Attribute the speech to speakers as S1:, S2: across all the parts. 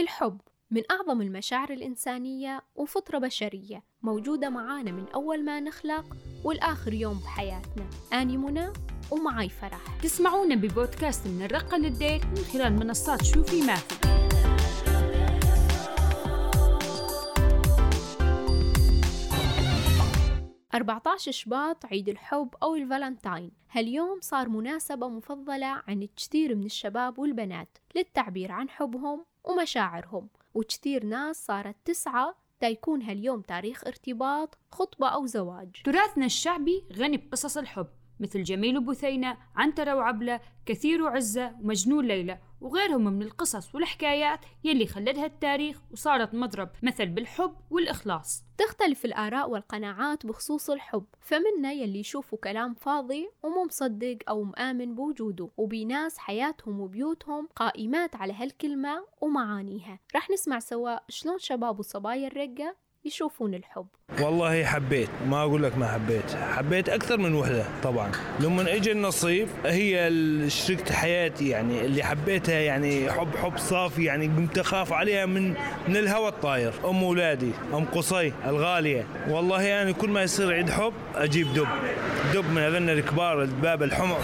S1: الحب من أعظم المشاعر الإنسانية وفطرة بشرية موجودة معانا من أول ما نخلق والآخر يوم بحياتنا. أني منى ومعاي فرح.
S2: تسمعونا ببودكاست من الرقة للدير من خلال منصات شوفي ما في.
S1: 14 شباط عيد الحب أو الفالنتاين. هاليوم صار مناسبة مفضلة عند كثير من الشباب والبنات للتعبير عن حبهم ومشاعرهم وكثير ناس صارت تسعى تيكون هاليوم تاريخ ارتباط خطبة أو زواج.
S2: تراثنا الشعبي غني بقصص الحب. مثل جميل وبثينة عنترة وعبلة كثير وعزة ومجنون ليلى وغيرهم من القصص والحكايات يلي خلدها التاريخ وصارت مضرب مثل بالحب والإخلاص.
S1: تختلف الآراء والقناعات بخصوص الحب فمنا يلي يشوفوا كلام فاضي ومو مصدق أو مآمن بوجوده وبناس حياتهم وبيوتهم قائمات على هالكلمة ومعانيها. رح نسمع سوا شلون شباب وصبايا الرقة يشوفون الحب.
S3: والله حبيت ما أقول لك ما حبيت حبيت أكثر من وحدة طبعا. لما اجى النصيب هي شريكة حياتي يعني اللي حبيتها يعني حب حب صافي يعني قمت أخاف عليها من من الهوى الطاير. أم اولادي أم قصي الغالية. والله يعني كل ما يصير عيد حب أجيب دب. دب من هذن الكبار الدباب الحمر.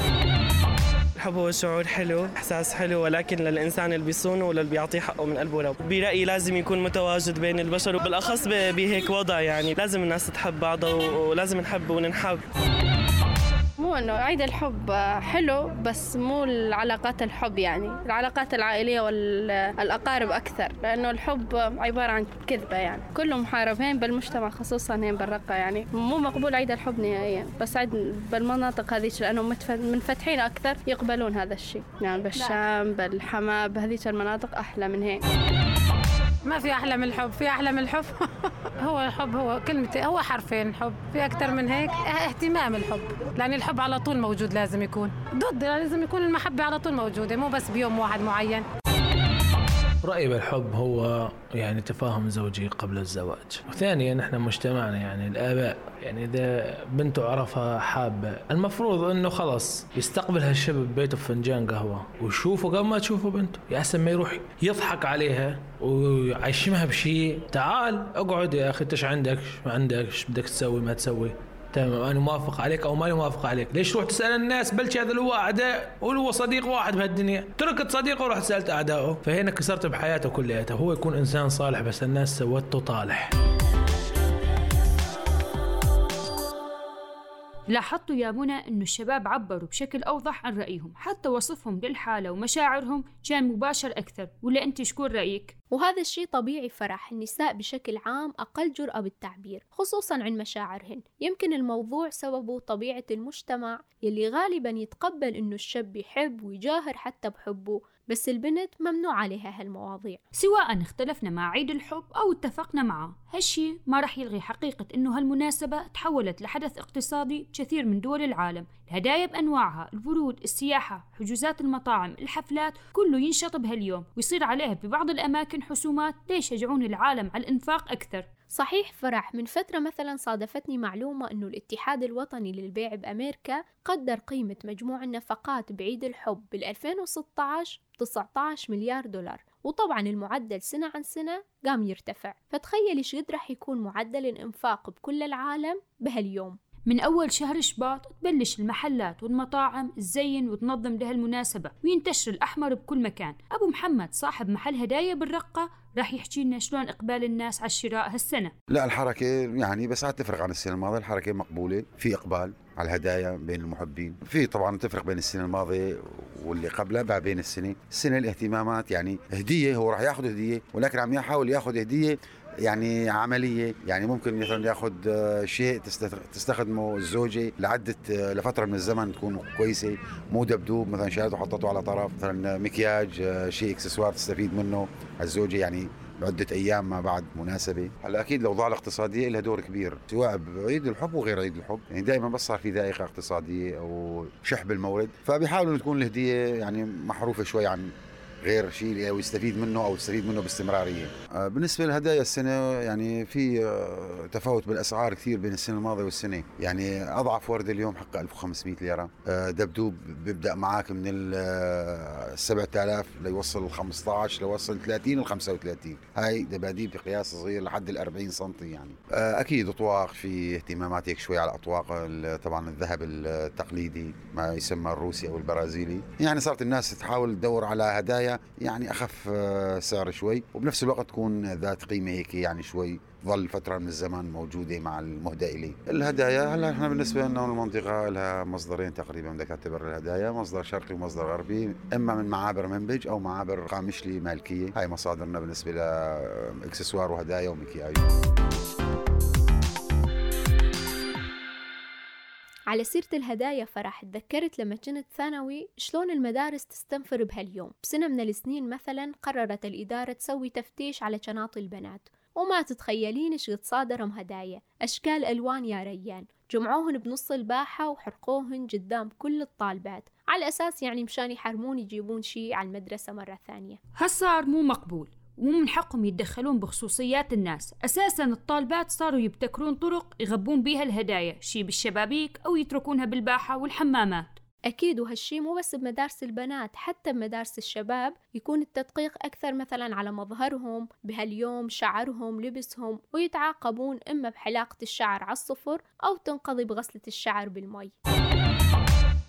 S4: الحب هو شعور حلو إحساس حلو ولكن للإنسان اللي بيصونه واللي بيعطيه حقه من قلبه لو. برأيي لازم يكون متواجد بين البشر وبالأخص بهيك وضع يعني. لازم الناس تحب بعضها ولازم نحب وننحب.
S5: مو إنه عيد الحب حلو بس مو العلاقات الحب يعني. العلاقات العائلية والأقارب أكثر لأنه الحب عبارة عن كذبة يعني. كله محاربين بالمجتمع خصوصا هين بالرقة يعني. مو مقبول عيد الحب نهائيا بس عيد بالمناطق هذيك لانهم منفتحين أكثر يقبلون هذا الشيء. يعني بالشام بالحما بهذيك المناطق أحلى من هيك.
S6: ما في أحلى من الحب في أحلى من الحب. هو الحب هو كلمتين هو حرفين حب. في أكثر من هيك اهتمام الحب. لأن الحب على طول موجود لازم يكون. ضد لازم يكون المحبة على طول موجودة مو بس بيوم واحد معين.
S7: رأيي بالحب هو يعني تفاهم زوجي قبل الزواج. وثانيا إحنا مجتمعنا يعني الآباء يعني إذا بنته عرفها حابة المفروض إنه خلص يستقبل هالشاب ببيته بفنجان قهوة ويشوفه قبل ما تشوفه بنته. يا أحسن ما يروح يضحك عليها ويعشمها بشيء تعال اقعد يا أخي إيش عندك؟ ما عندك؟ بدك تسوي؟ ما تسوي؟ تمام أنا موافق عليك أو ماني موافق عليك. ليش تروح تسأل الناس؟ بلش هذا هو أعداء هو صديق واحد بهالدنيا. تركت صديقه ورحت سألت أعدائه. فهنا كسرت بحياته كلياتها هو يكون إنسان صالح بس الناس سوته طالح.
S2: لاحظتوا يا منى إنه الشباب عبروا بشكل أوضح عن رأيهم حتى وصفهم للحالة ومشاعرهم كان مباشر أكثر ولا أنت شكون رأيك؟
S1: وهذا الشيء طبيعي فرح النساء بشكل عام أقل جرأة بالتعبير خصوصا عن مشاعرهن. يمكن الموضوع سببه طبيعة المجتمع يلي غالبا يتقبل إنه الشاب يحب ويجاهر حتى بحبه. بس البنت ممنوع عليها هالمواضيع.
S2: سواء اختلفنا مع عيد الحب أو اتفقنا معه. هالشي ما رح يلغي حقيقة أنه هالمناسبة تحولت لحدث اقتصادي كثير من دول العالم. الهدايا بأنواعها الورود السياحة حجوزات المطاعم الحفلات كله ينشط بهاليوم. ويصير عليه ببعض الأماكن حسومات ليشجعون العالم على الإنفاق أكثر.
S1: صحيح فرح. من فترة مثلا صادفتني معلومة أنه الاتحاد الوطني للبيع بأمريكا قدر قيمة مجموع النفقات بعيد الحب بال 2016 19 مليار دولار. وطبعا المعدل سنة عن سنة قام يرتفع. فتخيل إيش قد رح يكون معدل الإنفاق بكل العالم بهاليوم.
S2: من أول شهر شباط تبلش المحلات والمطاعم تزين وتنظم لهالمناسبة وينتشر الأحمر بكل مكان. أبو محمد صاحب محل هدايا بالرقة راح يحكي لنا شلون إقبال الناس على الشراء هالسنة.
S8: لا الحركة يعني بس عاد تفرق عن السنة الماضية. الحركة مقبولة في إقبال على الهدايا بين المحبين. في طبعا تفرق بين السنة الماضية واللي قبلها بقى بين السنة. السنة الاهتمامات يعني هدية هو راح ياخذ هدية ولكن عم يحاول ياخذ هدية يعني عملية يعني ممكن مثلا ياخذ آه، شيء تستخدمه الزوجة لعدة آه، لفترة من الزمن تكون كويسة مو دبدوب مثلا شالته وحطته على طرف مثلا مكياج آه، شيء إكسسوار تستفيد منه. الزوجة يعني بعدة أيام ما بعد مناسبة. هلأ أكيد الأوضاع الاقتصادية لها دور كبير سواء بعيد الحب وغير عيد الحب. يعني دائما بس صار في ذائقة اقتصادية أو شح بالمورد فبيحاولوا تكون الهدية يعني محروفة شوي عن غير شيء يستفيد منه أو يستفيد منه باستمرارية. آه، بالنسبة للهدايا السنة يعني في آه، تفاوت بالأسعار كثير بين السنة الماضية والسنة، يعني أضعف ورده اليوم حق 1500 ليرة، آه، دبدوب بيبدأ معك من ال 7000 ليوصل ال 15 ليوصل 30 ل 35 هاي دباديب بقياس صغير لحد ال 40 سم يعني. أكيد أطواق في اهتمامات هيك شوي على أطواق طبعا الذهب التقليدي ما يسمى الروسي أو البرازيلي. يعني صارت الناس تحاول تدور على هدايا يعني أخف سعر شوي وبنفس الوقت تكون ذات قيمة هيك يعني شوي ظل فترة من الزمان موجودة مع المهدى إليه الهدايا هلأ إحنا بالنسبة لنا المنطقة لها مصدرين تقريبا بدك تعتبر الهدايا مصدر شرقي ومصدر غربي إما من معابر منبج أو معابر قامشلي مالكية. هاي مصادرنا بالنسبة لإكسسوار وهدايا ومكياج.
S1: على سيرة الهدايا فرح تذكرت لما كنت ثانوي شلون المدارس تستنفر بهاليوم. بسنة من السنين مثلا قررت الإدارة تسوي تفتيش على شناطي البنات. وما تتخيلين إيش قد صادرهم هدايا. أشكال ألوان يا ريان. جمعوهن بنص الباحة وحرقوهن قدام كل الطالبات. على أساس يعني مشان يحرمون يجيبون شي على المدرسة مرة ثانية.
S2: هالصار مو مقبول. ومو من حقهم يتدخلون بخصوصيات الناس. أساسا الطالبات صاروا يبتكرون طرق يغبون بيها الهدايا شي بالشبابيك أو يتركونها بالباحة والحمامات.
S1: أكيد وهالشي مو بس بمدارس البنات حتى بمدارس الشباب يكون التدقيق أكثر مثلا على مظهرهم بهاليوم شعرهم لبسهم ويتعاقبون إما بحلاقة الشعر على الصفر أو تنقضي بغسلة الشعر بالمي.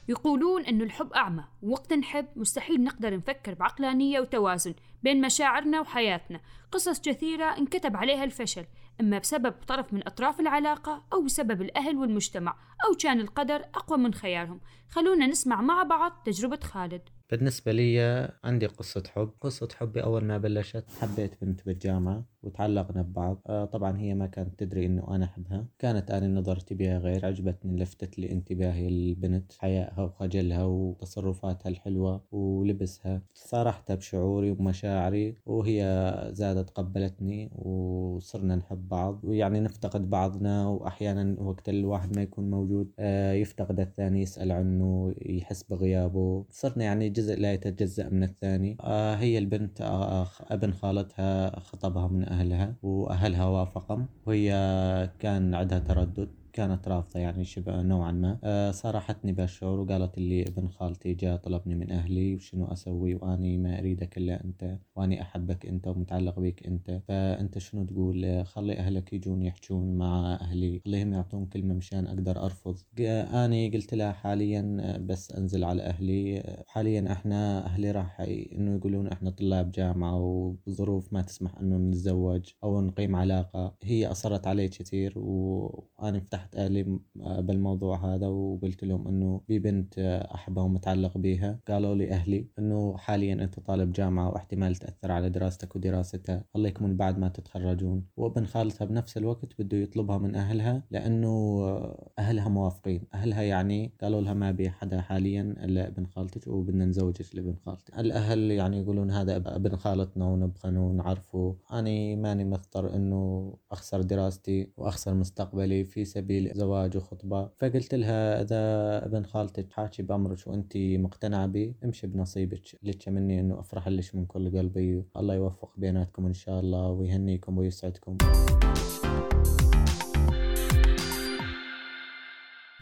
S2: يقولون أنه الحب أعمى. ووقت نحب مستحيل نقدر نفكر بعقلانية وتوازن بين مشاعرنا وحياتنا. قصص كثيرة انكتب عليها الفشل. إما بسبب طرف من أطراف العلاقة أو بسبب الأهل والمجتمع أو كان القدر أقوى من خيارهم. خلونا نسمع مع بعض تجربة خالد.
S9: بالنسبة لي عندي قصة حب. قصة حبي أول ما بلشت حبيت بنت بالجامعة. وتعلقنا ببعض. آه طبعا هي ما كانت تدري إنه أنا أحبها. كانت أنا نظرتي بها غير. عجبتني لفتت لي انتباهي البنت حيائها وخجلها وتصرفاتها الحلوة ولبسها. صارحتها بشعوري ومشاعري وهي زادت قبلتني وصرنا نحب بعض. ويعني نفتقد بعضنا وأحيانا وقت الواحد ما يكون موجود آه يفتقد الثاني يسأل عنه يحس بغيابه. صرنا يعني جزء لا يتجزأ من الثاني. آه هي البنت آه أبن خالتها خطبها من أهلها وأهلها وافقهم. وهي كان عندها تردد. كانت رافضة يعني شبه نوعا ما. أه صارحتني بهالشعور وقالت لي ابن خالتي جاء طلبني من أهلي وشنو أسوي؟ وأني ما أريدك إلا أنت وأني أحبك أنت ومتعلق بك أنت. فأنت شنو تقول؟ خلي أهلك يجون يحجون مع أهلي. خليهم يعطون كلمة مشان أقدر أرفض. أني قلت لها حاليا بس أنزل على أهلي. حاليا إحنا أهلي راح إنه يقولون إحنا طلاب جامعة وظروف ما تسمح إنه نتزوج أو نقيم علاقة. هي أصرت علي كثير وأنا فتحت فتحت أهلي بالموضوع هذا وقلت لهم إنه في بنت أحبها ومتعلق بيها. قالوا لي أهلي إنه حاليا أنت طالب جامعة واحتمال تأثر على دراستك ودراستها. الله يكمل بعد ما تتخرجون. وابن خالتها بنفس الوقت بده يطلبها من أهلها لأنه أهلها موافقين. أهلها يعني قالوا لها ما بي حدا حاليا إلا ابن خالتك وبدنا نزوجك لابن خالتك. الأهل يعني يقولون هذا ابن خالتنا ونبغى نعرفه أنا ماني مضطر إنه أخسر دراستي وأخسر مستقبلي. في سبيل سبيل زواج وخطبة. فقلت لها إذا ابن خالتك حاكي بأمرك وأنت مقتنعة بي امشي بنصيبك. لك مني إنه أفرح لك من كل قلبي. الله يوفق بيناتكم إن شاء الله ويهنيكم ويسعدكم.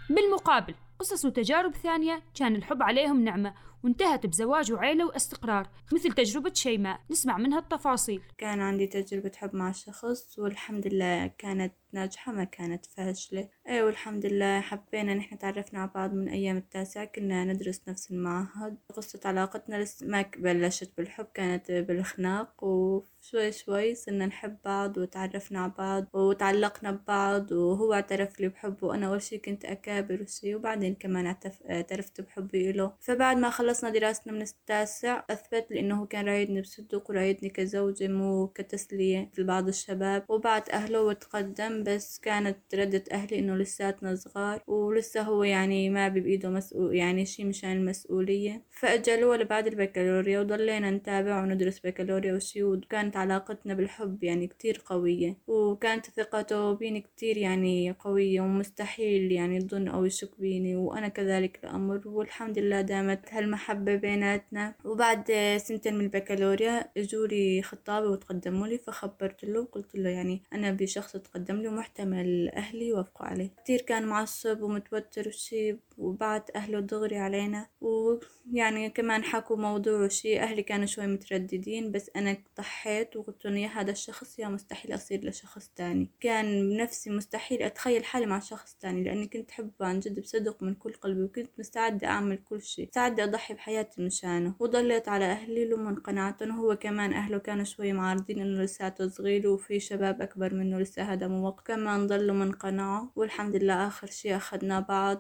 S2: بالمقابل قصص وتجارب ثانية كان الحب عليهم نعمة وانتهت بزواج وعيلة واستقرار مثل تجربة شيماء. نسمع منها التفاصيل.
S10: كان عندي تجربة حب مع شخص والحمد لله كانت ناجحة ما كانت فاشلة. أي والحمد لله حبينا نحن تعرفنا على بعض من أيام التاسع كنا ندرس نفس المعهد. قصة علاقتنا لسه ما بلشت بالحب كانت بالخناق وشوي شوي صرنا نحب بعض وتعرفنا على بعض وتعلقنا ببعض وهو اعترف لي بحبه وأنا أول شي كنت أكابر وشي وبعدين كمان اعترفت بحبي له. فبعد ما خلصنا دراستنا من التاسع أثبت لي إنه كان رايدني بصدق ورايدني كزوجة مو كتسلية مثل بعض الشباب. وبعت أهله وتقدم بس كانت ردة أهلي إنه لساتنا صغار ولسه هو يعني ما بإيده مسؤول يعني شي مشان المسؤولية. فأجلوه لبعد البكالوريا وضلينا نتابع وندرس بكالوريا وشي وكانت علاقتنا بالحب يعني كتير قوية. وكانت ثقته بيني كتير يعني قوية ومستحيل يعني يظن أو يشك بيني. وأنا كذلك الأمر والحمد لله دامت هالم محبة بيناتنا. وبعد سنتين من البكالوريا اجولي خطابي وتقدموا لي فخبرت له وقلت له يعني أنا بشخص تقدم لي ومحتمل أهلي يوافقوا عليه. كتير كان معصب ومتوتر وشي وبعت أهله دغري علينا. ويعني كمان حكوا موضوع وشي أهلي كانوا شوي مترددين بس أنا ضحيت وقلت لهم يا هذا الشخص يا مستحيل أصير لشخص تاني. كان بنفسي مستحيل أتخيل حالي مع شخص تاني لأني كنت أحبه عن جد بصدق من كل قلبي وكنت مستعدة أعمل كل شي مستعدة أضحي بحياتي مشانه وضليت على أهلي لما قنعتهم وهو كمان أهله كانوا شوي معارضين إنه لساته صغير وفي شباب أكبر منه لسه هذا مو وقت كمان ضلوا منقنعوا والحمد لله آخر شي أخدنا بعض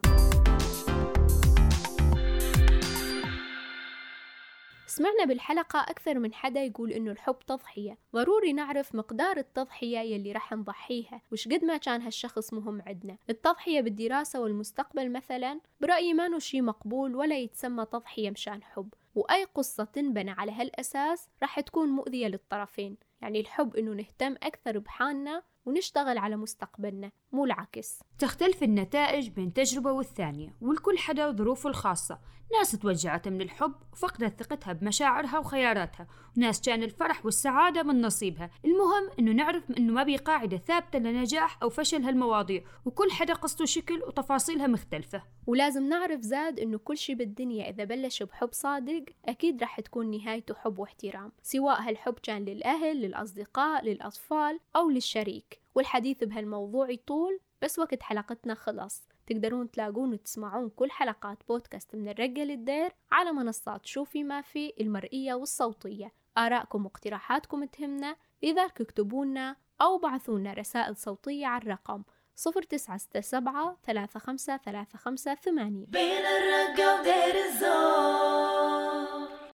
S1: سمعنا بالحلقة أكثر من حدا يقول إنه الحب تضحية. ضروري نعرف مقدار التضحية يلي رح نضحيها. وش قد ما كان هالشخص مهم عدنا التضحية بالدراسة والمستقبل مثلا برأيي ما شي مقبول ولا يتسمى تضحية مشان حب. وأي قصة تنبنى على هالأساس رح تكون مؤذية للطرفين. يعني الحب إنه نهتم أكثر بحالنا ونشتغل على مستقبلنا. مو العكس
S2: تختلف النتائج بين تجربة والثانية والكل حدا ظروفه الخاصة. ناس توجعت من الحب وفقدت ثقتها بمشاعرها وخياراتها. وناس كان الفرح والسعادة من نصيبها. المهم إنه نعرف إنه ما بي قاعدة ثابتة لنجاح أو فشل هالمواضيع وكل حدا قصته شكل وتفاصيلها مختلفة.
S1: ولازم نعرف زاد إنه كل شي بالدنيا إذا بلش بحب صادق أكيد رح تكون نهايته حب واحترام سواء هالحب كان للأهل للأصدقاء للأطفال أو للشريك. والحديث بهالموضوع يطول بس وقت حلقتنا خلص. تقدرون تلاقون وتسمعون كل حلقات بودكاست من الرقة للدير على منصات شوفي ما في المرئية والصوتية. آراءكم واقتراحاتكم تهمنا لذلك اكتبونا أو بعثونا رسائل صوتية على الرقم صفر تسعة ستة سبعة ثلاثة خمسة ثلاثة خمسة ثمانية. بين الرقة ودير الزور